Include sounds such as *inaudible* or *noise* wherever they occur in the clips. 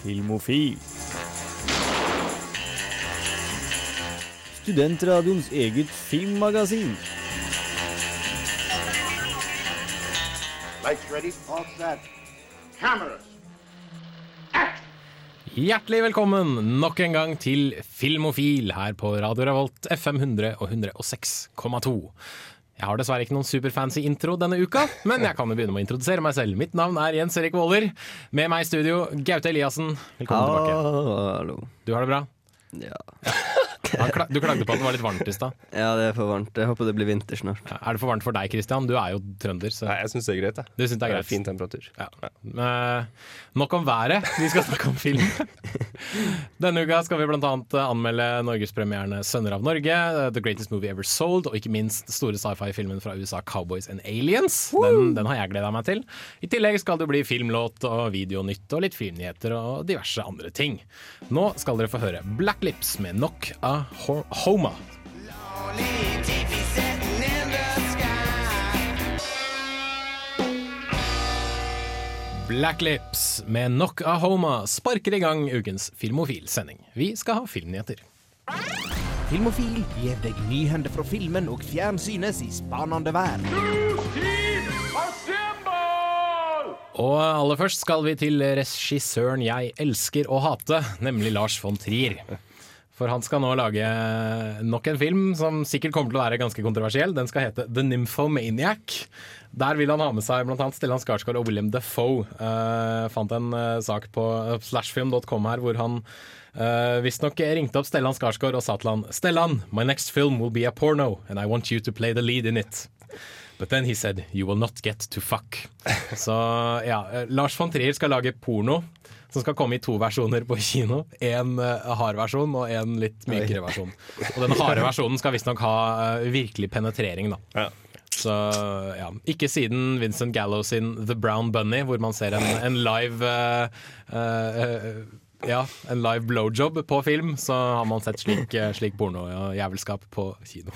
Filmofil. Studentradioens eget filmmagasin. Lights ready, all set. Cameras. Hjertelig velkommen nok en gang til Filmofil her på Radio Revolt FM 100 og 106,2. Jeg har dessverre ikke noen superfancy intro denne uka, men jeg kan jo begynne med å introdusere meg selv. Mitt navn er Jens Erik Våler. Med meg i studio, Gaute Eliassen. Velkommen tilbake. Hallo. Du har det bra? Ja. *laughs* *laughs* Kla- Du klagde på at det var litt varmt i stad. ja, det er for varmt. Jeg håper det blir vinter snart. Er det for varmt for deg, Christian? Du er jo trønder. Så Nei, jeg syns det er greit. Jeg. du synes det er greit? fin temperatur. Ja. Eh, nok om været, vi skal snakke om film. *laughs* Denne uka skal vi bl.a. anmelde norgespremierne 'Sønner av Norge', eh, 'The Greatest Movie Ever Sold' og ikke minst store sci-fi-filmen fra USA 'Cowboys and Aliens'. Den, den har jeg gleda meg til. I tillegg skal det bli filmlåt og videonytt og litt filmnyheter og diverse andre ting. Nå skal dere få høre Black Lips med 'Knock a Ho- Homa'. Black Lips med Knock a Homa sparker i gang ukens Filmofil-sending. Vi skal ha filmnyheter. Filmofil gir deg nyhender fra filmen og fjernsynets i spanende vær. Og aller først skal vi til regissøren jeg elsker å hate, nemlig Lars von Trier. For han skal nå lage nok en film som sikkert kommer til å være ganske kontroversiell. Den skal hete The Nymphomaniac. Der vil han ha med seg bl.a. Stellan Skarsgård og William Defoe. Uh, fant en uh, sak på slashfilm.com her hvor han uh, visstnok ringte opp Stellan Skarsgård og sa til han Stellan, my next film will be a porno, and I want you to play the lead in it. But then he said you will not get to fuck. *laughs* Så ja, eh, Lars von Trier skal lage porno. Som skal komme i to versjoner på kino. En uh, hard versjon og en litt mykere versjon. Og den harde versjonen skal visstnok ha uh, virkelig penetrering, da. Ja. Så ja, Ikke siden Vincent Gallo sin The Brown Bunny, hvor man ser en, en live uh, Ja, en live blowjob på film, så har man sett slik, slik porno og jævelskap på kino.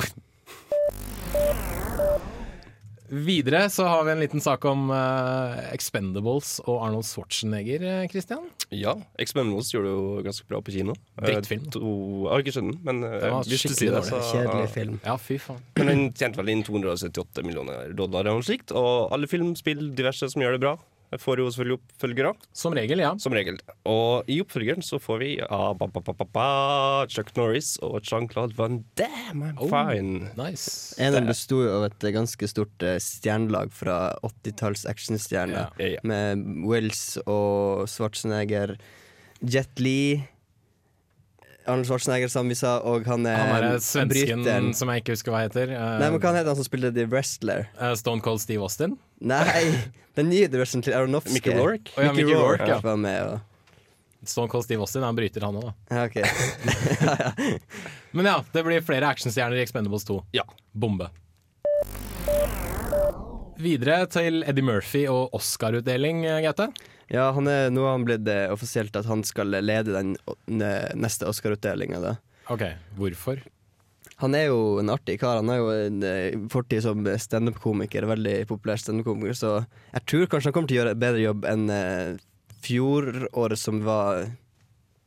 Videre så har vi en liten sak om uh, Expendables og Arnold Schwarzenegger, eh, Christian. Ja, Expendables gjorde det jo ganske bra på kino. Drittfilm. Eh, To, jeg har ikke skjønt den, men Den var hvis du skikkelig sier det, så Kjedelig film. Ja, fy faen. Men den tjente vel inn 278 millioner dollar eller noe slikt. Og alle filmspill, diverse som gjør det bra, får jo selvfølgelig oppfølgere. Som regel, ja. Som regel. Og i oppfølgeren så får vi ah, ba, ba, ba, ba, ba, Chuck Norris og Jean-Claude Van Damme. I'm Oh. fine. Nice. Eneren besto jo av et ganske stort eh, stjernelag fra 80-talls actionstjerner. Yeah. Med Wills og Schwarzenegger, Jet Li Arnold Schwarzenegger, som vi sa, og han er Han er svensken bryteren. som jeg ikke husker hva heter. Uh, Nei, men Hva heter han som spilte The Wrestler? Uh, Stone Cold Steve Austin. Nei, den nye The Wrestler til Aronofsky. Mickey Rourke? Oh, ja, Mickey Rourke, ja. var med, og Stone Cold Steve Austin er en bryter, han òg, da. Ja, ok. *laughs* Men ja, det blir flere actionstjerner i Expendables 2. Ja. Bombe. Videre til Eddie Murphy og Oscar-utdeling, Gaute. Ja, han er, nå har han blitt eh, offisielt at han skal lede den o- ne- neste Oscar-utdelinga. Ok, hvorfor? Han er jo en artig kar. Han har jo en eh, fortid som standup-komiker, veldig populær standup-komiker, så jeg tror kanskje han kommer til å gjøre et bedre jobb enn eh, fjoråret som var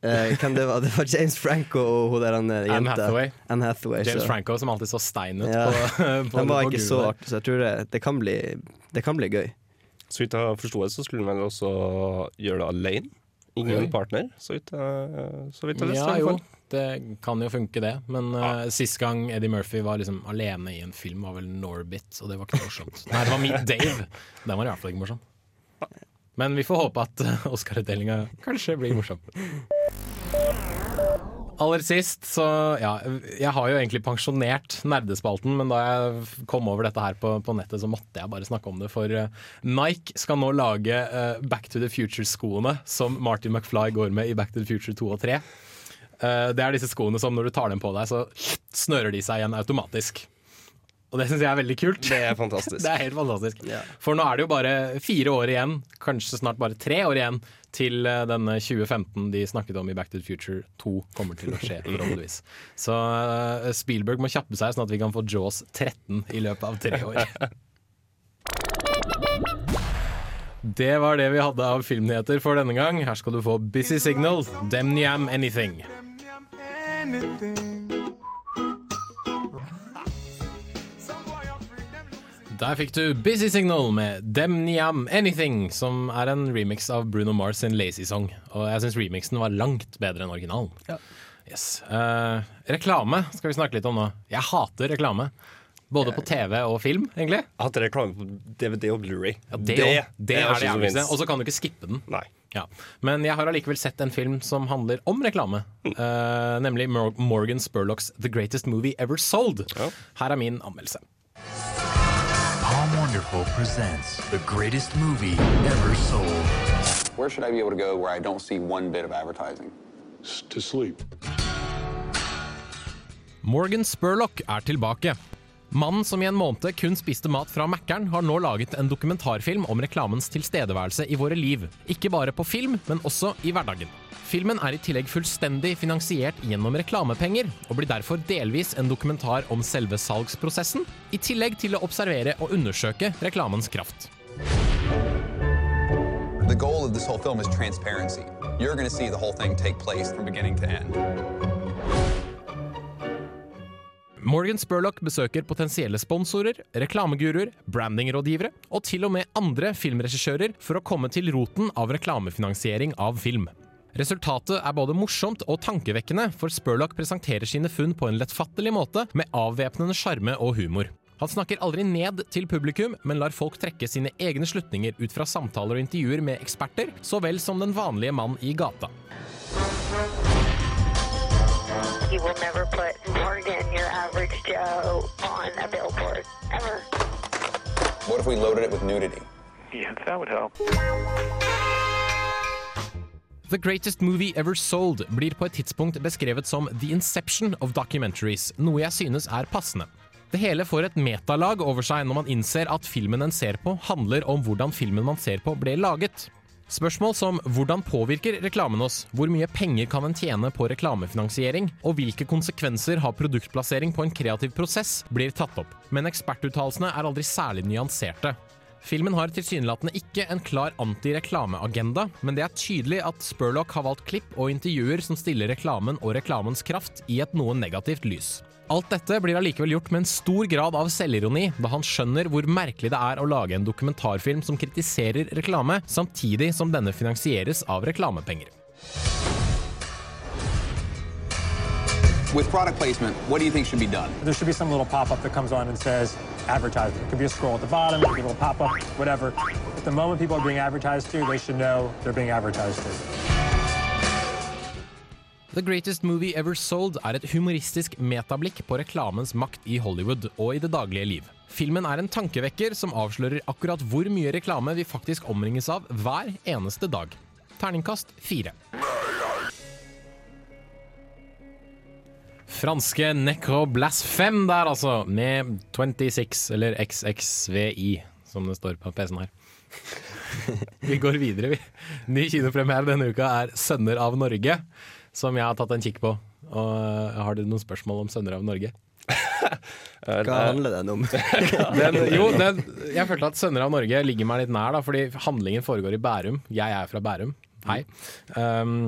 eh, Hvem det var? *laughs* Det var James Franco og hun der han eh, Anne jenta. Hathaway. Anne Hathaway. James så. Franco som alltid så stein ut Ja. på, *laughs* på Han var på ikke så artig, så jeg tror det, det, kan, bli, det kan bli gøy. Så vidt jeg forsto det, så skulle vel også gjøre det alene. Ingen Oi. partner, så vidt så vidt jeg leste. Ja jo, det kan jo funke det. Men uh, sist gang Eddie Murphy var liksom alene i en film, var vel Norbit, og det var ikke morsomt. Nei, det var Meet Dave. Den var i hvert fall ikke morsom. Men vi får håpe at uh, Oscar-utdelinga kanskje blir morsom. Aller sist, så ja, jeg har jo egentlig pensjonert nerdespalten, men da jeg kom over dette her på, på nettet, så måtte jeg bare snakke om det. For uh, Nike skal nå lage uh, Back to the Future-skoene som Martin McFly går med i Back to the Future 2 og 3. Uh, det er disse skoene som når du tar dem på deg, så snører de seg igjen automatisk. Og det syns jeg er veldig kult. Det er fantastisk. *laughs* Det er helt fantastisk. For nå er det jo bare fire år igjen, kanskje snart bare tre år igjen, til eh, denne 2015 de snakket om i Back to the Future 2 kommer til å skje, *laughs* forhåpentligvis. Så eh, Spielberg må kjappe seg, sånn at vi kan få Jaws 13 i løpet av tre år. *laughs* Det var det vi hadde av filmnyheter for denne gang. Her skal du få Busy Signal, Demniam Anything. Der fikk du Busy Signal med Demniam Anything, som er en remix av Bruno Mars sin Lazy Song. Og jeg syns remixen var langt bedre enn originalen. Yes. Uh, reklame skal vi snakke litt om nå. Jeg hater reklame. Både på TV og film, egentlig. Jeg hater reklame på DVD og Blu-ray. Ja, det, det, det er det jævligste. Og så kan du ikke skippe den. Nei. Ja. Men jeg har allikevel sett en film som handler om reklame. Eh, nemlig Morgan Spurlocks The Greatest Movie Ever Sold. Ja. Her er min anmeldelse. Palm Wonderful presents the greatest movie ever sold. Where should I be able to go where I don't see one bit of advertising? To sleep. Morgan Spurlock er tilbake. Mannen som i en måned kun spiste mat fra Mækkern, har nå laget en dokumentarfilm om reklamens tilstedeværelse i våre liv. Ikke bare på film, men også i hverdagen. Filmen er i tillegg fullstendig finansiert gjennom reklamepenger, og blir derfor delvis en dokumentar om selve salgsprosessen, i tillegg til å observere og undersøke reklamens kraft. The goal of this whole film is transparency. You're going to see the whole thing take place from beginning to end. Morgan Spurlock besøker potensielle sponsorer, reklameguruer, brandingrådgivere og til og med andre filmregissører for å komme til roten av reklamefinansiering av film. Resultatet er både morsomt og tankevekkende, for Spurlock presenterer sine funn på en lettfattelig måte med avvæpnende sjarme og humor. Han snakker aldri ned til publikum, men lar folk trekke sine egne slutninger ut fra samtaler og intervjuer med eksperter, så vel som den vanlige mann i gata. You will never put Morgan, your average Joe, on a billboard. Ever. What if we loaded it with nudity? Yeah, that would help. The Greatest Movie Ever Sold blir på et tidspunkt beskrevet som the inception of documentaries, noe jeg synes er passende. Det hele får et metalag over seg når man innser at filmen en ser på, handler om hvordan filmen man ser på ble laget. Spørsmål som hvordan påvirker reklamen oss, hvor mye penger kan en tjene på reklamefinansiering, og hvilke konsekvenser har produktplassering på en kreativ prosess, blir tatt opp. Men ekspertuttalelsene er aldri særlig nyanserte. Filmen har tilsynelatende ikke en klar anti-reklameagenda, men det er tydelig at Spurlock har valgt klipp og intervjuer som stiller reklamen og reklamens kraft i et noe negativt lys. Alt dette blir allikevel gjort med en stor grad av selvironi, da han skjønner hvor merkelig det er å lage en dokumentarfilm som kritiserer reklame, samtidig som denne finansieres av reklamepenger. With product placement, what do you think should be done? There should be some little pop-up that comes on and says advertising. It could be a scroll at the bottom, it could be a little pop-up, whatever. But the moment people are being advertised to, they should know they're being advertised to. The Greatest Movie Ever Sold er et humoristisk metablikk på reklamens makt i Hollywood og i det daglige liv. Filmen er en tankevekker som avslører akkurat hvor mye reklame vi faktisk omringes av hver eneste dag. Terningkast fire. Franske Necro Blasphème der, altså, med 26, eller XXVI, som det står på PC-en her. *laughs* vi går videre, vi. Ny kinopremiere denne uka er 'Sønner av Norge', som jeg har tatt en kikk på. Og øh, Har dere noen spørsmål om 'Sønner av Norge'? *laughs* Hva handler den om? *laughs* *laughs* Den, jo, den, jeg følte at 'Sønner av Norge' ligger meg litt nær, da, fordi handlingen foregår i Bærum. Jeg er fra Bærum. Hei. Um,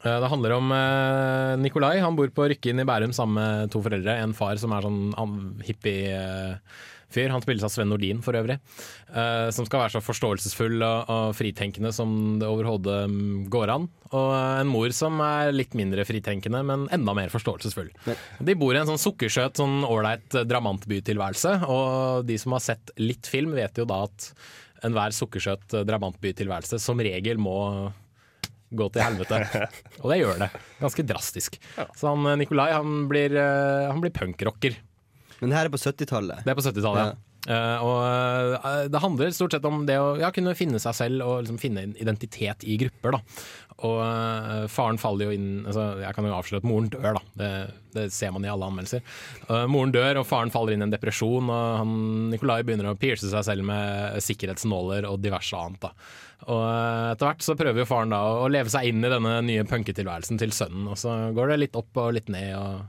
eh, det handler om uh, Nikolai. Han bor på Rykken i Bærum sammen med to foreldre. En far som er sånn an- hippie-fyr. Han spilles av Sven Nordin for øvrig. Uh, som skal være så forståelsesfull og, og fritenkende som det overhodet mm, går an. Og en mor som er litt mindre fritenkende, men enda mer forståelsesfull. De bor i en sånn sukkersøt, sånn ålreit eh, drabantbytilværelse. Og de som har sett litt film, vet jo da at enhver sukkersøt eh, drabantbytilværelse som regel må gå til helvete. *laughs* Og det gjør det. Ganske drastisk. Så han eh, Nikolai han blir, eh, han blir punkrocker. Men det her er på 70-tallet. Det er på 70-tallet, ja. Uh, og uh, det handler stort sett om det å ja, kunne finne seg selv og liksom finne en identitet i grupper. Da. Og uh, faren faller jo inn altså, Jeg kan jo avsløre at moren dør, da. Det, det ser man i alle anmeldelser. Moren dør, og faren faller inn i en depresjon. Og han, Nikolai begynner å pierce seg selv med sikkerhetsnåler og diverse annet. Da. Og etter hvert så prøver jo faren da å leve seg inn i denne nye punketilværelsen til sønnen. Og så går det litt opp og litt ned. og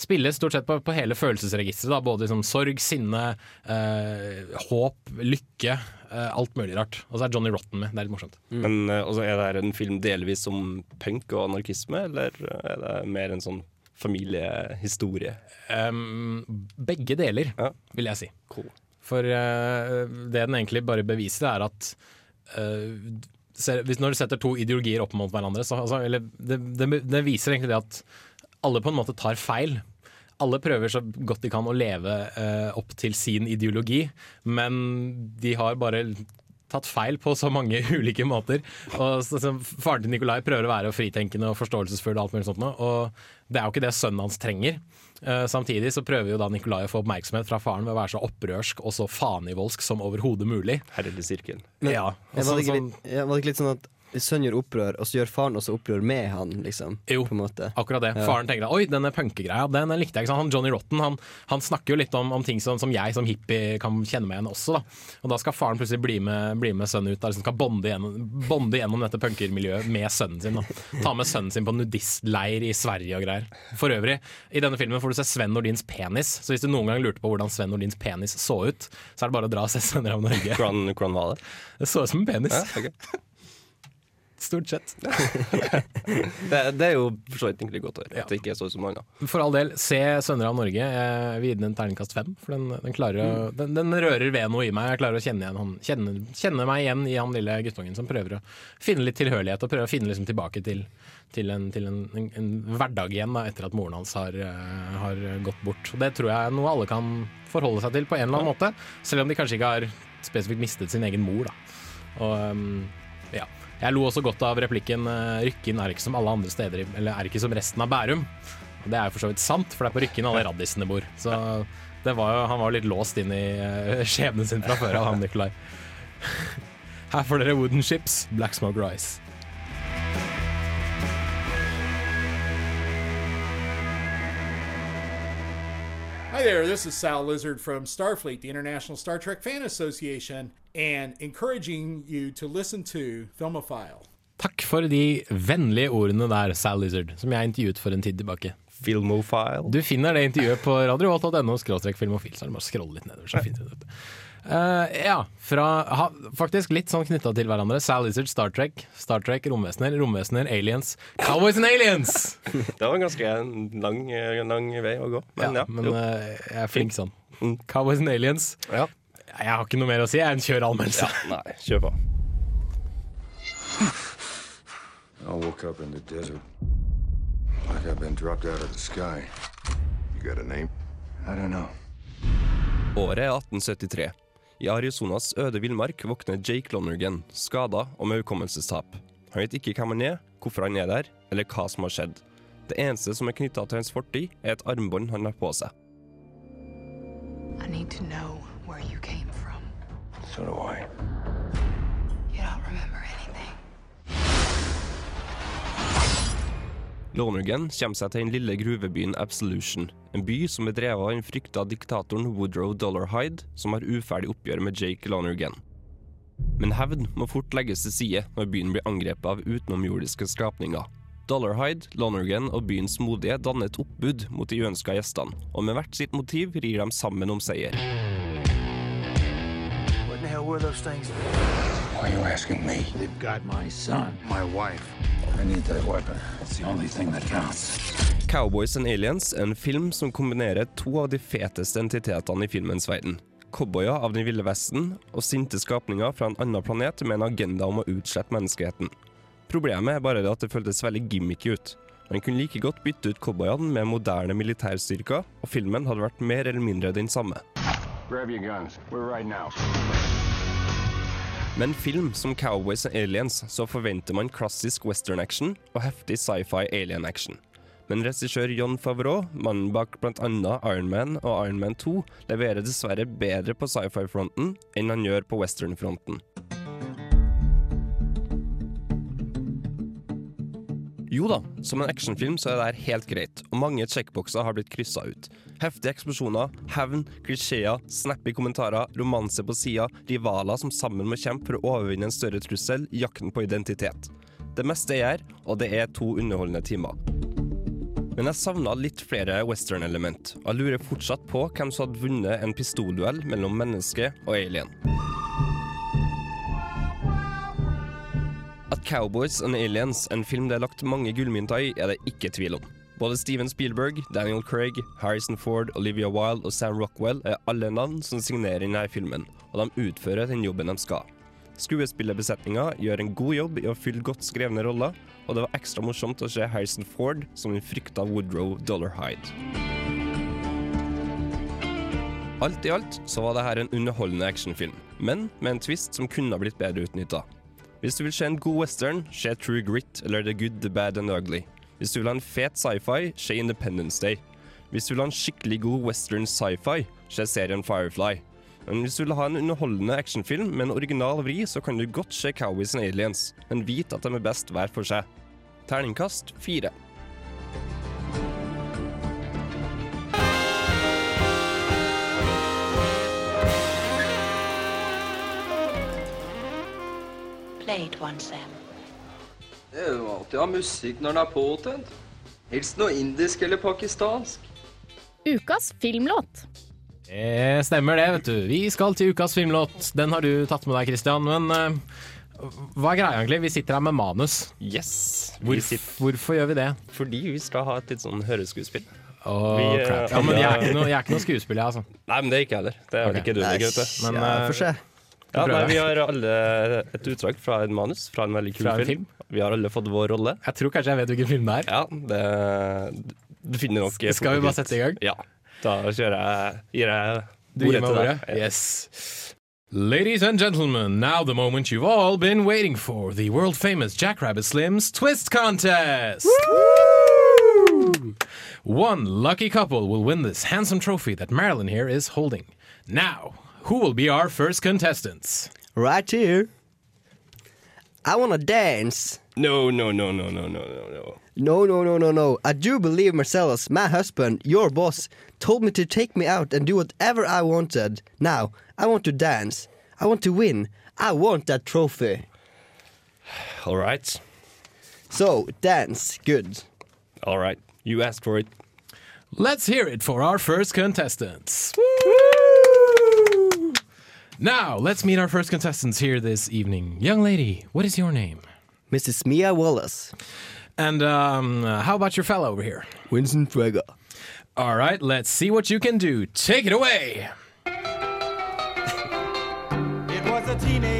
spiller stort sett på, på hele følelsesregisteret. Både liksom sorg, sinne, eh, håp, lykke. eh, alt mulig rart. Og så er Johnny Rotten med. Det er litt morsomt. Men eh, altså, er det her en film delvis om punk og anarkisme, eller er det mer en sånn familiehistorie? Um, begge deler, Ja. vil jeg si. Cool. For uh, det den egentlig bare beviser, er at uh, hvis når du setter to ideologier opp mot hverandre, så altså, eller det, det, det viser egentlig det at alle på en måte tar feil. Alle prøver så godt de kan å leve eh, opp til sin ideologi, men de har bare tatt feil på så mange *laughs* ulike måter. Og så, så, Faren til Nikolai prøver å være fritenkende og forståelsesfull, og alt mulig sånt nå, og det er jo ikke det sønnen hans trenger. Uh, samtidig så prøver jo da Nikolai å få oppmerksomhet fra faren ved å være så opprørsk og så fanivoldsk som overhodet mulig. Herre sirkel. ja, Ja, altså, var, det ikke, sånn- litt- ja, var det ikke litt sånn at sønnen gjør opprør, og så gjør faren også opprør med han, liksom? Jo, På en måte. akkurat det. Ja. Faren tenker da, oi, denne punkegreia, den, den likte jeg ikke. Han Johnny Rotten han, han snakker jo litt om, om ting som, som jeg som hippie kan kjenne meg igjen også. da. Og da skal faren plutselig bli med, bli med sønnen ut, da, liksom skal bonde gjennom, bonde gjennom dette punkermiljøet med sønnen sin. da. Ta med sønnen sin på nudistleir i Sverige og greier. For øvrig, i denne filmen får du se Sven Nordins penis, så hvis du noen gang lurte på hvordan Sven Nordins penis så ut, så er det bare å dra og se Sønner av Norge. Hvordan, hvordan var det? Det så ut som en penis. Ja, ok. Stort sett. *laughs* det, det er jo for så vidt egentlig godt å høre. At det ikke er så som noe annet. For all del, se 'Sønner av Norge'. Jeg vil gi den en terningkast fem. For den, den, klarer å, den, den rører ved noe i meg. Jeg klarer å kjenne, igjen, han, kjenne, kjenne meg igjen i han lille guttungen som prøver å finne litt tilhørighet og prøver å finne liksom tilbake til, til, en, til en, en, en hverdag igjen da, etter at moren hans har, eh, har gått bort. Og Det tror jeg er noe alle kan forholde seg til på en eller annen måte. Selv om de kanskje ikke har spesifikt mistet sin egen mor. Da. Og um. Jeg lo også godt av replikken eh, 'Rykken er ikke som alle andre steder, eller er ikke som resten av Bærum'. Det er jo for så vidt sant, for det er på Rykken alle raddisene bor. Så det var jo, han var jo litt låst inn i eh, *laughs* skjebnen sin fra før av, han Nikolai. *laughs* Her får dere Wooden Ships, Black Smoke Rise. Hi there, this is Sal Lizard from Starfleet, the International Star Trek Fan Association, and encouraging you to listen to Filmophile. Takk for de vennlige ordene der, Sal Lizard, som jeg intervjuet for en tid tilbake. Filmofile. Du finner det intervjuet på radiovolt.no filmofil, så er det bare å scrolle litt nedover. så finner du det. Uh, ja, fra, ha, faktisk litt sånn knytta til hverandre. Sal Lizard, Star Trek, Star Trek, romvesener, romvesener, aliens. Cowboys and aliens! *laughs* Det var en ganske lang, lang vei å gå. Men ja. men jo. eh, jeg er flink sånn. Mm. Cowboys and aliens. ja. Jeg har ikke noe mer å si, jeg er en kjør-anmeldelse. Nei, kjør på. I woke up in the desert. Like I've been dropped out of the sky. You got a name? I don't know. Året er 1873. I Arizonas øde villmark våkner Jake Lonergan, skada og med hukommelsestap. Han vet ikke hvem han er, hvorfor han er der, eller hva som har skjedd. Det eneste som er knytta til hans fortid, er et armbånd han har på seg. I need to know So do I. You don't remember anything. Lonergan kommer seg til den lille gruvebyen Absolution, en by som er drevet av den frykta diktatoren Woodrow Dollarhide, som har uferdig oppgjør med Jake Lonergan. Men hevn må fort legges til side når byen blir angrepet av utenomjordiske skapninger. Dollarhide, Lonergan og byens modige danner et oppbud mot de uønska gjestene, og med hvert sitt motiv rir de sammen om seier. Were those things? Why are you asking me? They've got my son. My wife. I need that weapon. It's the only thing that counts. Cowboys and Aliens er en film som kombinerer to av de feteste entitetene i filmens verden. Cowboyer av den ville vesten og sinte skapninger fra en annen planet med en agenda om å utslette menneskeheten. Problemet er bare det at det føltes veldig gimmicky ut. Man kunne like godt bytte ut cowboyene med moderne militærstyrker, og filmen hadde vært mer eller mindre den samme. Grab your guns. We're right now. Med en film som Cowboys and Aliens så forventer man klassisk western action og heftig sci-fi alien action. Men regissør John Favreau, mannen bak bl.a. Iron Man og Iron Man 2, leverer dessverre bedre på sci-fi-fronten enn han gjør på western-fronten. Jo da, som en actionfilm så er det her helt greit, og mange checkboxer har blitt kryssa ut. Heftige eksplosjoner, hevn, klisjeer, snappy kommentarer, romanse på sida, rivaler som sammen må kjempe for å overvinne en større trussel i jakten på identitet. Det meste er her, og det er to underholdende timer. Men jeg savna litt flere western-element, og jeg lurer fortsatt på hvem som hadde vunnet en pistolduell mellom menneske og alien. Cowboys and Aliens, en film det er lagt mange gullmynter i, er det ikke tvil om. Både Steven Spielberg, Daniel Craig, Harrison Ford, Olivia Wilde og Sam Rockwell er alle navn som signerer denne filmen, og de utfører den jobben de skal. Skuespillerbesetninga gjør en god jobb i å fylle godt skrevne roller, og det var ekstra morsomt å se Harrison Ford som den frykta Woodrow Dollarhide. Alt i alt så var dette en underholdende actionfilm, men med en twist som kunne ha blitt bedre utnytta. Hvis du vil se en god western, se True Grit eller The Good, The Bad and The Ugly. Hvis du vil ha en fet sci-fi, se Independence Day. Hvis du vil ha en skikkelig god western sci-fi, se serien Firefly. Men hvis du vil ha en underholdende actionfilm med en original vri, så kan du godt se Cowboys and Aliens, men vit at de er best hver for seg. Terningkast fire. Play one, Sam. Det er jo alltid å ha musikk når den er påtent. Helst noe indisk eller pakistansk. Ukas filmlåt. Det stemmer det, vet du. Vi skal til ukas filmlåt. Den har du tatt med deg, Christian. Men uh, hva er greia egentlig? Vi sitter her med manus. Yes. Hvorf hvorfor gjør vi det? Fordi vi skal ha et litt sånn høreskuespill. Åh, Vi, uh. Ja, men jeg er ikke *laughs* noe, jeg er ikke noe skuespiller, jeg, altså. Nei, men det er ikke jeg heller. Det er vel Ok. ikke du, Nei, Men uh, får se. Ja, nei, vi har alle et utdrag fra en manus fra en veldig kul en film. Vi har alle fått vår rolle. Jeg tror kanskje jeg vet hvilken film det er. Ja, det, du finner nok Skal vi bare sette i gang? Ja. Da kjører jeg Gir jeg Du ordet til deg. Yes. Ladies and gentlemen, now the moment you've all been waiting for, the world famous Jackrabbit Slims Twist Contest! One lucky couple will win this handsome trophy that Marilyn here is holding. Now, who will be our first contestants? Right here. I wanna dance. No, no, no, no, no, no, no, no. No, no, no, no, no. I do believe Marcellus, my husband, your boss, told me to take me out and do whatever I wanted. Now, I want to dance. I want to win. I want that trophy. *sighs* All right. So, dance. Good. All right. You asked for it. Let's hear it for our first contestants. Now, let's meet our first contestants here this evening. Young lady, what is your name? Mrs. Mia Wallace. And um, how about your fellow over here? Winston Frega. All right, let's see what you can do. Take it away. It was a teenage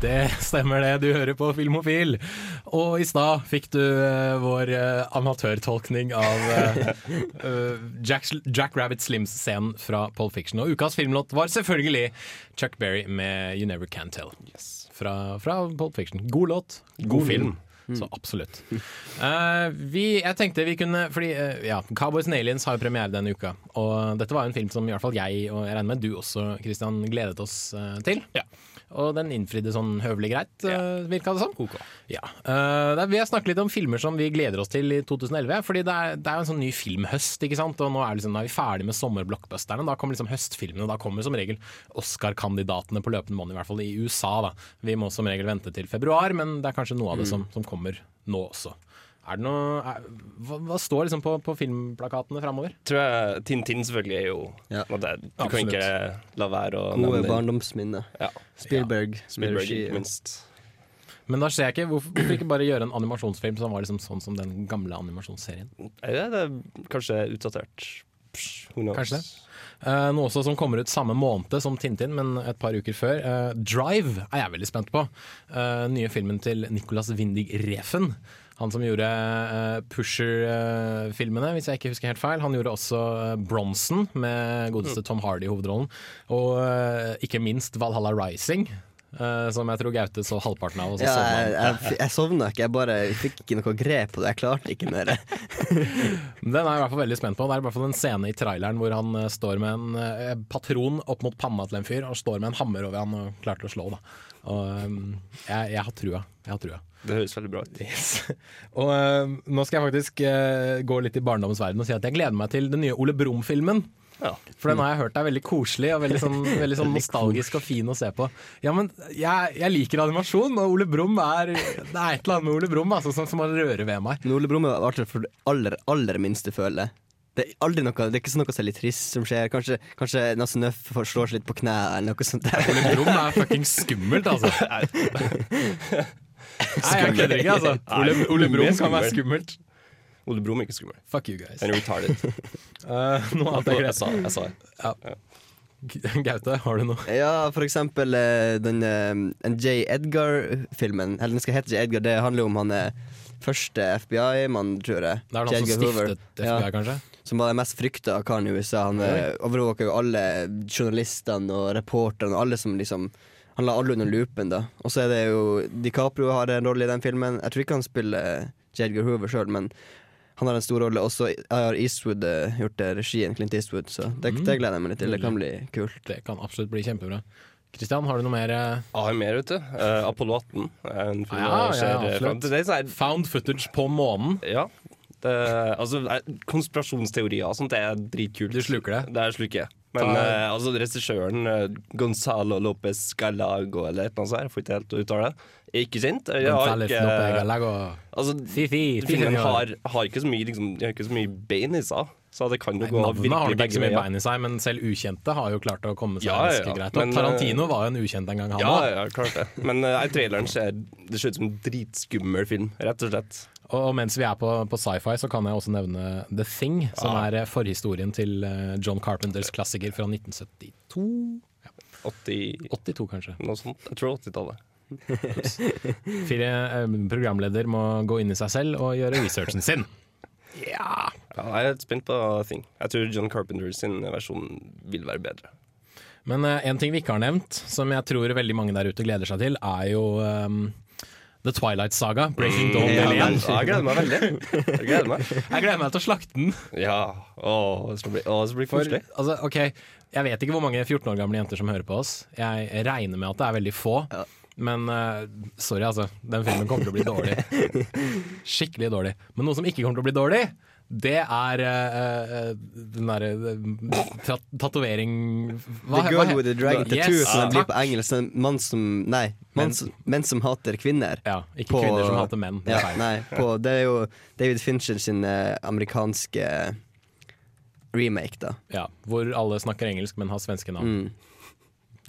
Det stemmer det, du hører på Filmofil. Og i stad fikk du uh, vår uh, amatørtolkning av *laughs* eh, Jack, Jack Rabbit Slims-scenen fra Pole Fiction. Og ukas filmlåt var selvfølgelig Chuck Berry med You Never Can Tell. Fra, fra Pole Fiction. God låt, god, God film. film. Så absolutt. Eh, vi, jeg tenkte vi kunne Fordi ja, Cowboys and Aliens har jo premiere denne uka. Og dette var jo en film som i hvert fall jeg, og jeg regner med du også, Christian, gledet oss til. til. Og den innfridde sånn høvelig greit, ja. virka det som. Sånn. Okay. Ja. Uh, vi har snakket litt om filmer som vi gleder oss til i 2011. Fordi det er, det er jo en sånn ny filmhøst, ikke sant. Og nå er, liksom, nå er vi ferdig med sommerblockbusterne. Da kommer liksom høstfilmene. Da kommer som regel Oscar-kandidatene på løpende bånd, i hvert fall i USA. da. Vi må som regel vente til februar, men det er kanskje noe av det som, som kommer nå også. Er det noe, er, hva, hva står liksom på, på filmplakatene framover? Tror jeg Tintin selvfølgelig er jo Ja. Du Absolutt. kan ikke la være å Gode barndomsminner. Ja. Spielberg. Spielberg, regi, ikke ja. minst. Men da ser jeg ikke, hvorfor, hvorfor ikke bare gjøre en animasjonsfilm som var liksom sånn som den gamle animasjonsserien? Er det, er kanskje utdatert. Psh. Kanskje det. Uh, noe også som kommer ut samme måned som Tintin, men et par uker før. Uh, Drive er jeg veldig spent på. Uh, nye filmen til Nicolas Windig Refn. Han som gjorde uh, Pusher-filmene, hvis jeg ikke husker helt feil. Han gjorde også uh, Bronson med godeste Tom Hardy i hovedrollen. Og uh, ikke minst Valhalla Rising. uh, som jeg tror Gaute så halvparten av. Og så Ja, sovna jeg, jeg, jeg sovna ikke, jeg bare fikk ikke noe grep på det. Jeg klarte ikke mer. *laughs* Den er jeg i hvert fall veldig spent på. Det er i hvert fall en scene i traileren hvor han uh, står med en uh, patron opp mot panna til en fyr, og står med en hammer over han og klarte å slå. Da. Og um, jeg, jeg har trua. Jeg har trua. Det høres veldig bra ut. Yes. *laughs* Og uh, nå skal jeg faktisk uh, gå litt i barndommens verden og si at jeg gleder meg til den nye Ole Brumm-filmen. For den har jeg hørt er veldig koselig og veldig sånn, *laughs* veldig sånn nostalgisk og fin å se på. Ja, men jeg, jeg liker animasjon, og Ole Brumm er Det er et eller annet med Ole Brumm altså, som, som rører ved meg. Men Ole Brumm er artig for det aller, aller minste føler. Det er aldri noe Det er ikke sånn noe litt trist som skjer. Kanskje, kanskje Nasse Nøff får slår seg litt på knærne eller noe sånt. Ole Brumm er fucking skummelt, altså. *laughs* *laughs* Nei, jeg kødder ikke, altså. Ole, Ole Brumm kan være skummelt. Ole Brumm er ikke skummel. Fuck you guys. Han er retarded. Eh, noe annet jeg Jeg sa jeg sa det. Ja. Gaute, har du noe? Ja, for eksempel den, den eh, J. Edgar-filmen. Eller den skal hete J. Edgar. Det handler om han er første FBI-mann, tror jeg. Det er han som Edgar Hoover. stiftet FBI, kanskje? Som var den mest frykta karen i USA. Han overvåker jo alle journalistene og reporterne og alle som liksom Han la alle under loopen, da. Og så er det jo DiCaprio har en rolle i den filmen. Jeg tror ikke han spiller J. Edgar Hoover sjøl, men han har en stor rolle. Også har Eastwood eh, gjort det, regien, Clint Eastwood, så det, Mm. det gleder jeg meg litt til. Det kan bli kult. Det kan absolutt bli kjempebra. Kristian, har du noe mer? eh? Jeg har mer, vet du. Uh, Apollo 18 er en film Ja, ja, eh, absolutt. frem er sånn Found footage på månen. Ja. Det, altså, eh, konspirasjonsteorier og sånt det er dritkult. Du sluker det? Det sluker jeg. Men eh, altså, regissøren uh, Gonzalo Lopez Galago eller et eller annet sånt, jeg får ikke helt uttale det, er ikke kjent. Jeg har ikke- Altså, filmen har, har, ikke så mye, liksom, har ikke så mye bein i seg, så det kan jo Nei, gå Navnet har ikke så mye bein i seg, men selv ukjente har jo klart å komme seg Ja, ja, ja. greit. Men, Tarantino eh, var jo en ukjent en gang, han Ja, òg. ja, klart det. Men uh, traileren ser Det ser ut som en dritskummel film, rett og slett. Og mens vi er på, på sci-fi, så kan jeg også nevne The Thing, som ah. er eh, forhistorien til eh, John Carpenters klassiker fra 1972. 80 82, kanskje. Noe sånt. Jeg tror 80-tallet. Fire eh, programleder må gå inn i seg selv og gjøre researchen sin. *laughs* Ja. Ja, jeg er spent på Thing. Jeg tror John Carpenters sin versjon vil være bedre. Men eh, en ting vi ikke har nevnt, som jeg tror veldig mange der ute gleder seg til, er jo ehm, The Twilight Saga. Breaking Dawn Ja, del vel. 1. Ja, jeg gleder meg veldig. Jeg gleder meg. Jeg gleder meg til å slakte den. Ja. Åh, det skal bli, åh, det skal bli For, koselig. altså, ok, Jeg vet ikke hvor mange 14 år gamle jenter som hører på oss. Jeg regner med at det er veldig få. Men uh, sorry, altså. Den filmen kommer til å bli dårlig. *laughs* Skikkelig dårlig. Men noe som ikke kommer til å bli dårlig, det er eh, eh, den derre uh, tatovering The Girl with the Dragon Tattoo, som den blir på engelsk. En mann som Nei, menn som, menn som hater kvinner. Ja, ikke kvinner som hater menn. Det er Ja, nei, på, det er jo David Fincher sin eh, amerikanske remake, da. Ja, hvor alle snakker engelsk, men har svenske navn. Mm.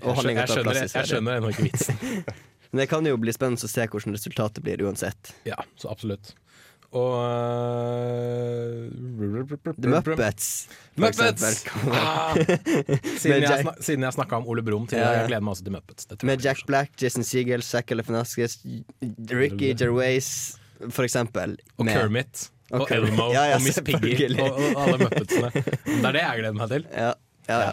Jeg, skjønner, jeg, skjønner, jeg serien. skjønner ennå ikke vitsen. *laughs* Men det kan jo bli spennende å se hvordan resultatet blir uansett. Ja, så absolutt. Og uh, The Muppets, Muppets! Ah, *laughs* siden, jeg snak, siden jeg snakka om Ole Brumm tidligere, jeg gleder meg også til Muppets. Med Jack Black, Jason Segel, Zack Galifianakis, Ricky Gervais, for eksempel. Og med- Kermit. Og, og Elmo Ja, ja, og Miss Piggy og, og alle Muppetsene. Det er det jeg gleder meg til. Ja, ja, ja.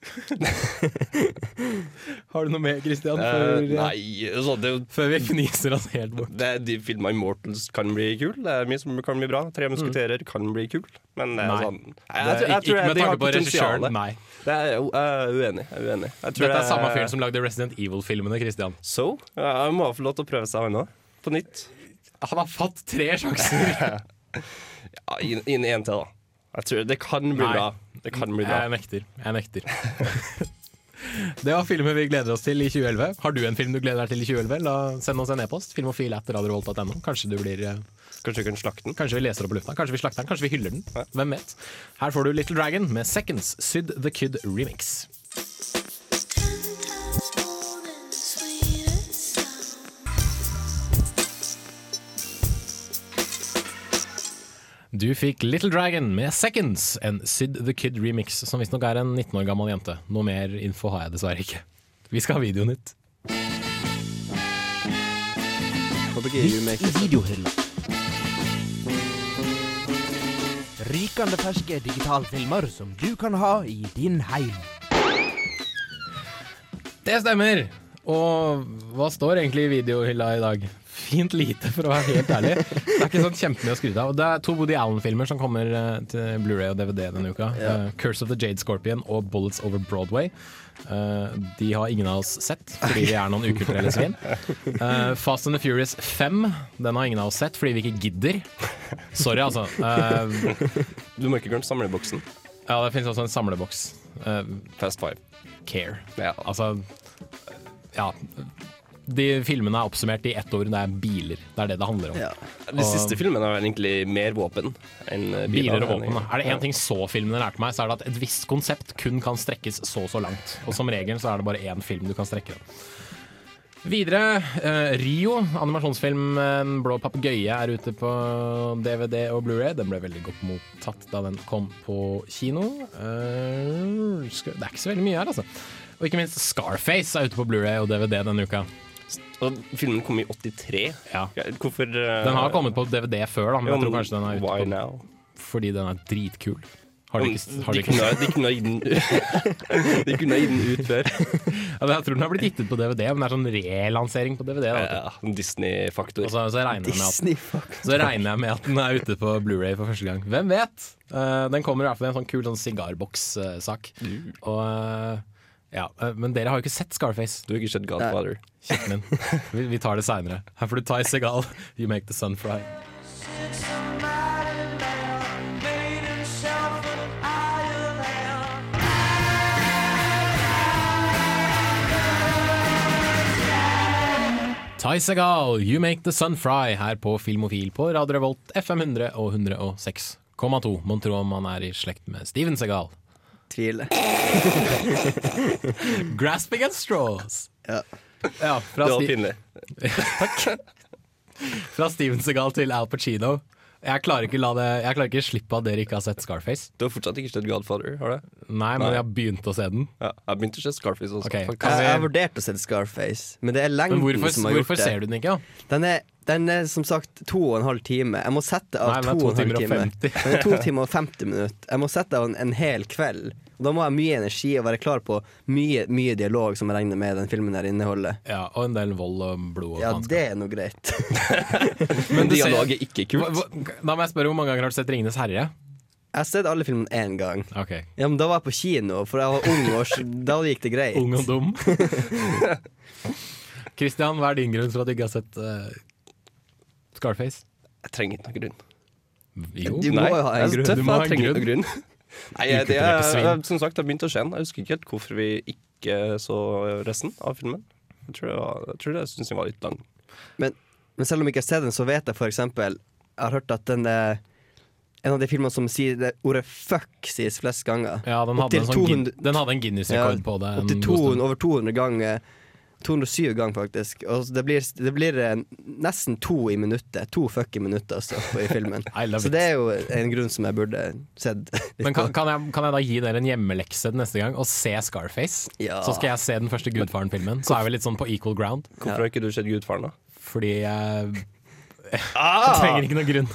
*laughs* Har du noe mer, Christian? Eh, Før, nei, altså, det, før vi fniser oss helt bort. det, de filma Immortals kan bli kul. Det er mye som kan bli bra. Tre musketerer kan bli kul. Men det Nei. sånn jeg, jeg, jeg, jeg, tror ikke med tanke på regissøren, nei. Det er, jo- jeg er uenig. Jeg er uenig. Dette er samme fyren som lagde Resident Evil-filmene, Christian. So? Jeg må få lov til å prøve seg òg. På nytt. Han har fått tre sjanser. *laughs* Ja, inn én en til, da. Jeg tror Det kan bli Nei. bra. Det kan bli bra. Jeg nekter. Jeg nekter. *laughs* Det var filmer vi gleder oss til i 2011. Har du en film du gleder deg til i 2011? La, send oss en e-post. Filmofil.radiorevolt.no. Kanskje du blir eh, Kanskje vi kan slakte den? Kanskje vi leser opp lufta. Kanskje vi slakter den. Kanskje vi hyller den. Hvem vet. Her får du Little Dragon med Seconds Syd The Kid remix. Du fikk Little Dragon med 'Seconds', en Syd the Kid remix, som visstnok er en 19 år gammel jente. Noe mer info har jeg dessverre ikke. Vi skal ha videoen ut. Rykende ferske digitalfilmer som du kan ha i din heim. Det stemmer. Og hva står egentlig i videohylla i dag? Fint lite, for å være helt ærlig. Det er ikke sånn kjempemye å skryte av. Og Det er to Woody Allen-filmer som kommer eh, til Blu-ray og DVD denne uka. Ja. Uh, 'Curse of the Jade Scorpion' og 'Bullets Over Broadway'. Uh, de har ingen av oss sett, fordi vi er noen ukulturelle svin. Uh, 'Fast and the Furious 5' den har ingen av oss sett, fordi vi ikke gidder. Sorry, altså. Du må ikke glemme samleboksen. ja, det finnes også en samleboks. Fast Five. Care. Ja. Altså Ja. De filmene er oppsummert i ett ord. Det er biler. Det er det det handler om. De Og- siste filmene har vel egentlig mer våpen enn biler. Biler og våpen. Da. Er det Ja. én ting så-filmene lærte meg, så er det at et visst konsept kun kan strekkes så så langt. Og som regel så er det bare én film du kan strekke. Videre, eh, Rio, animasjonsfilmen blå papegøye, er ute på DVD og Blu-ray. Den ble veldig godt mottatt da den kom på kino. Eh, det er ikke så veldig mye her, altså. Og ikke minst Scarface er ute på Blu-ray og DVD denne uka. Og filmen kom i 83. Ja. Hvorfor uh, Den har kommet på DVD før, da, men jeg tror kanskje den er ute Why på now? Fordi den er dritkul. Har de, ikke, har de, du ikke de kunne ha gitt den *laughs* De kunne ha gitt den ut før. Ja, jeg tror den har blitt gitt ut på DVD, men det er sånn relansering på DVD. Da. Ja, Disney-faktor. Så, så, Disney-faktor. så regner jeg med at den er ute på Blu-ray for første gang. Hvem vet? Uh, den kommer i hvert fall i en sånn kul sånn sigarboks-sak. Uh, mm. uh, ja, Men dere har jo ikke sett Scarface. Du har ikke sett Godfather. Kjeften min. Vi, vi tar det seinere. Her får du Ty Segal, You Make The Sun Fry. Ty Segal, You Make The Sun Fry her på Filmofil på Radio Revolt FM 100 og 106,2. Mon tro om han er i slekt med Steven Segal. Tviler. *laughs* Grasping at straws. Ja. Ja, fra, Det var pinlig. *laughs* Takk. fra Steven Segal til Al Pacino. Jeg klarer ikke, la det, jeg klarer ikke slippe at dere ikke har sett Scarface. Du har fortsatt ikke sett Godfather, har du? Nei, men Nei. jeg har begynt å se den. Ja, jeg har begynt å se Scarface også. Okay. kan Jeg, jeg har vurdert å se Scarface, men det er Men lengden hvorfor, som har gjort hvorfor det. ser du den ikke? da? Den er, den er som sagt to og en halv time. Jeg må sette av Nei, to, to og en halv time. 50. Den er to timer og 50 minutter. Jeg må sette av en, en hel kveld. Og da må jeg ha mye energi og være klar på mye, mye dialog som jeg regner med den filmen her inneholder. Ja, Og en del vold og blod. Og Ja, faenskap. det er nå greit. *laughs* Men dialog er ikke kult. Hva- hva- Da må jeg spørre, hvor mange ganger har du sett 'Ringenes herre'? Jeg har sett alle filmene én gang. Okay. Ja, men Da var jeg på kino, for jeg var ung, og *laughs* da gikk det greit. Ung og dum. *laughs* Kristian, hva er din grunn for at du ikke har sett uh, Scarface? Jeg trenger ikke noen grunn. Jo. Du må Nei, jo ha en er grunn. tøff, Du må ha en grunn. grunn. Nei, det er, som sagt, det har begynt å skje. Jeg husker ikke helt hvorfor vi ikke så resten av filmen. Jeg tror, var, jeg, tror det, jeg synes den var litt lang. Men, men selv om jeg ikke har sett den, så vet jeg eksempel Jeg har hørt at den er en av de filmene som sier det ordet 'fuck' sies flest ganger. Ja, den hadde en, sånn 200 den hadde en Guinness-rekord Ja, på det. en Opptil god stund. 200, over 200 ganger. 207 ganger, faktisk. Og det blir, det blir eh, nesten to i minuttet. To fuck i minuttet altså, i filmen. *laughs* Så it. det er jo en grunn som jeg burde sett. *laughs* Men kan, kan, jeg, kan jeg da gi dere en hjemmelekse neste gang og se Scarface? Ja. Så skal jeg se den første Gudfaren-filmen. Så er vi litt sånn på equal ground. Hvorfor har ikke du sett Gudfaren, da? Fordi jeg, *laughs* jeg Ah! trenger ikke noen grunn.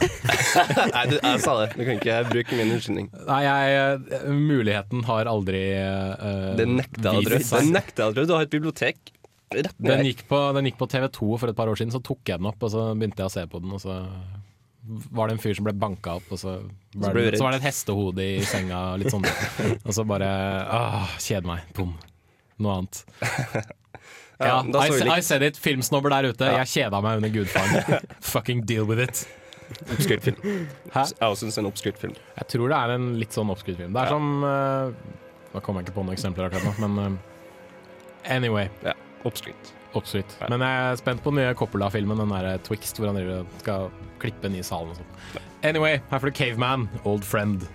Nei, du, jeg sa det. Du kan ikke bruke min unnskyldning. Nei, jeg, muligheten har aldri uh. Det nekter jeg å tro. Du har et bibliotek rett ned Den gikk, på, den gikk på TV2 for et par år siden, så tok jeg den opp, og så begynte jeg å se på den, og så var det en fyr som ble banka opp, og så Så det, så var det et hestehode i senga, litt sånn. *laughs* Og så bare Åh, kjede meg. Bom. Noe annet. *laughs* Ja, Ja, I, I said it. Filmsnobber der ute. Ja. Jeg kjeda meg under Gudfaren. *laughs* Fucking deal with it. Oppskrytt film. Hæ? Jeg syns en oppskrytt film. Jeg tror det er en litt sånn oppskrytt film. Det er Ja. som uh, Nå kommer jeg ikke på noen eksempler akkurat nå, men uh, anyway. Ja, oppskrytt. Oppskrytt. Men jeg er spent på den nye Coppola-filmen, den der Twixt, hvor han driver skal klippe en ny salen og sånn. Anyway, her får du Caveman, Old Friend.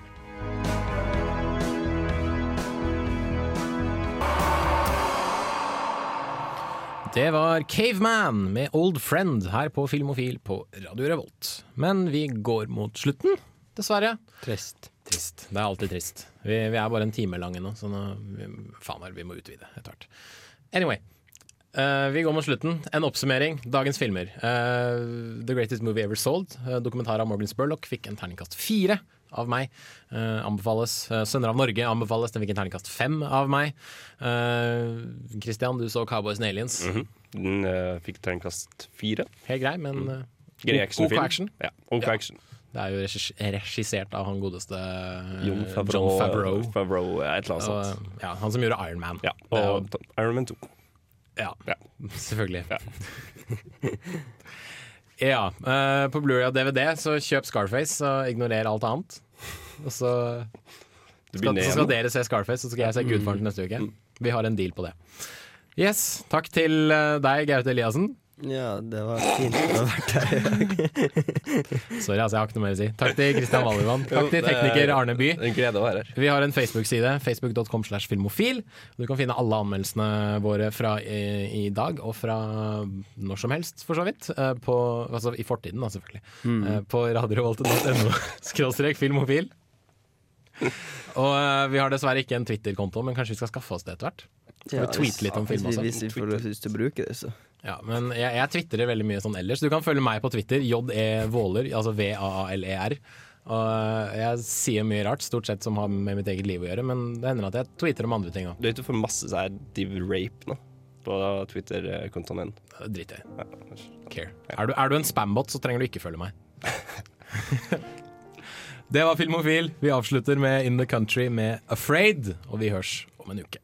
Det var Caveman med Old Friend her på Filmofil på Radio Revolt. Men vi går mot slutten, dessverre. Trist. Trist. Det er alltid trist. Vi, vi er bare en time lange nå, så nå, vi, faen her, vi må utvide etter hvert. Anyway. Eh, vi går mot slutten. En oppsummering. Dagens filmer. Uh, The Greatest Movie Ever Sold, uh, dokumentar av Morgan Spurlock, fikk en terningkast fire av meg. Anbefales. 'Sønner av Norge' anbefales. Den fikk en terningkast fem av meg. Christian, du så 'Cowboys and Aliens'. Mhm. Den eh, fikk terningkast fire. Helt grei, men eh, Grei ok- action. Ja, ok action. Det er jo regissert av han godeste John Favreau. John Favreau. Favreau, et eller annet sånt. ja, han som gjorde Iron Man. Ja, og Iron Man 2. Ja, *laughs* selvfølgelig. Ja. *laughs* Ja, uh, på Blu-ray og DVD så kjøp Scarface og ignorer alt annet. Og så skal, så skal dere se Scarface, så skal jeg se Mm. Gudfaren til neste uke. Vi har en deal på det. Yes, takk til eh, deg, Gaute Eliassen. Ja, det var fint å ha vært her i dag. *laughs* Sorry, altså, jeg har ikke noe mer å si. Takk til Kristian Valivan. Takk til er tekniker Arne By. En glede å være her. Vi har en Facebook-side, facebook.com slash filmofil. Du kan finne alle anmeldelsene våre fra i, i dag, og fra når som helst, for så vidt. eh, På, altså i fortiden, da, selvfølgelig. Mm. Eh, På radiorevolte.no *laughs* skråstrek filmofil. *laughs* Og uh, vi har dessverre ikke en Twitter-konto, men kanskje vi skal skaffe oss det etter hvert? Skal Ja, vi tweete litt om film også? Hvis vi får lyst til å bruke det, så. Ja, men jeg, jeg twitterer veldig mye sånn ellers. Du kan følge meg på Twitter, JE Våler, altså V-A-A-L-E-R. Og eh, jeg sier mye rart, stort sett som har med mitt eget liv å gjøre, men det hender at jeg tweeter om andre ting òg. Du er ute får masse sånn div rape nå på Twitter-kontoen din. Drit i. Care. Er du, er du en spambot, så trenger du ikke følge meg. *laughs* det var Filmofil. Vi avslutter med In The Country med Afraid, og vi høres om en uke.